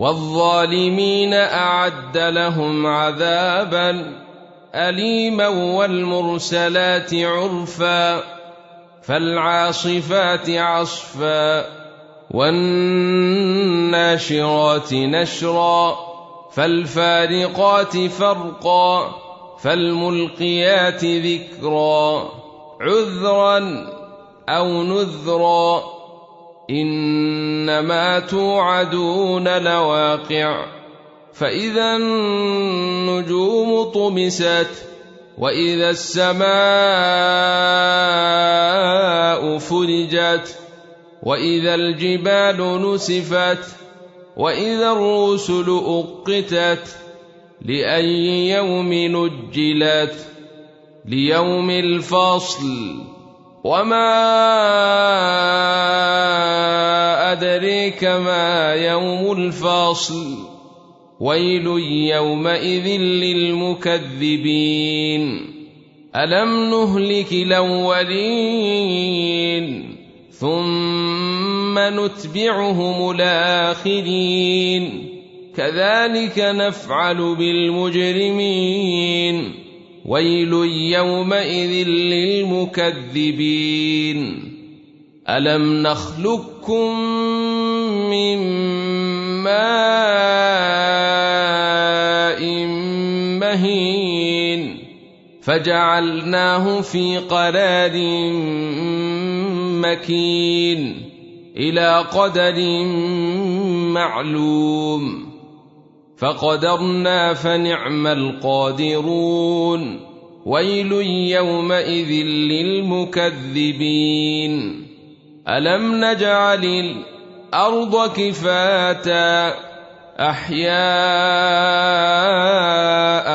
والظالمين أعد لهم عذابا اليما والمرسلات عرفا فالعاصفات عصفا والناشرات نشرا فالفارقات فرقا فالملقيات ذكرا عذرا أو نذرا إنما توعدون لواقع فإذا النجوم طمست وإذا السماء فرجت وإذا الجبال نسفت وإذا الرسل أقتت لأي يوم نجلت ليوم الفصل. وما ادريك ما يوم الفصل ويل يومئذ للمكذبين الم نهلك الاولين ثم نتبعهم الاخرين كذلك نفعل بالمجرمين ويل يومئذ للمكذبين. ألم نخلقكم من ماء مهين فجعلناه في قرار مكين إلى قدر معلوم. فقدرنا فنعم القادرون. ويل يومئذ للمكذبين. ألم نجعل الأرض كفاتا؟ أحياء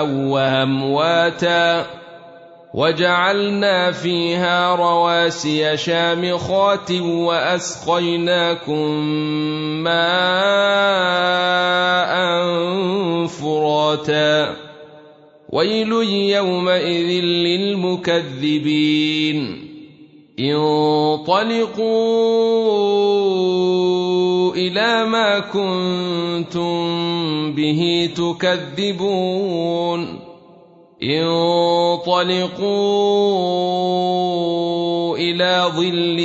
وأمواتا. وجعلنا فيها رواسي شامخات وأسقيناكم ماء ويل يومئذ للمكذبين انطلقوا إلى ما كنتم به تكذبون انطلقوا إلى ظل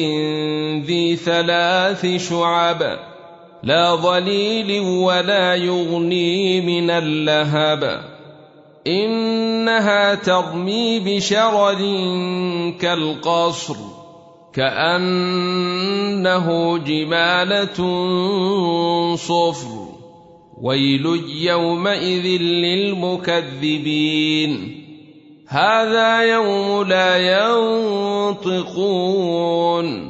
ذي ثلاث شعب لا ظليل ولا يغني من اللهب. إنها ترمي بشرر كالقصر كأنه جمالة صفر. ويل يومئذ للمكذبين. هذا يوم لا ينطقون.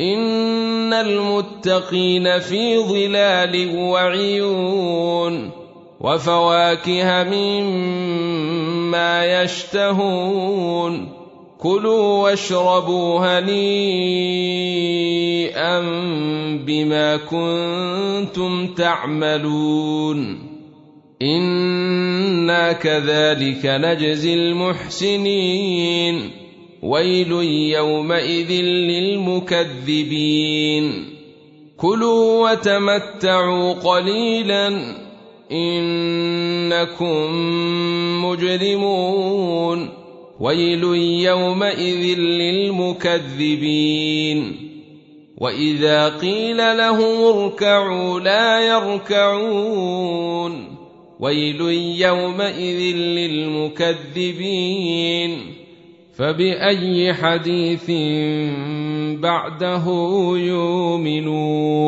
ان المتقين في ظلال وعيون وفواكه مما يشتهون كلوا واشربوا هنيئا بما كنتم تعملون أنا كذلك نجزي المحسنين ويل يومئذ للمكذبين. كلوا وتمتعوا قليلا إنكم مجرمون. ويل يومئذ للمكذبين. وإذا قيل لهم اركعوا لا يركعون. ويل يومئذ للمكذبين. فبأي حديث بعده يؤمنون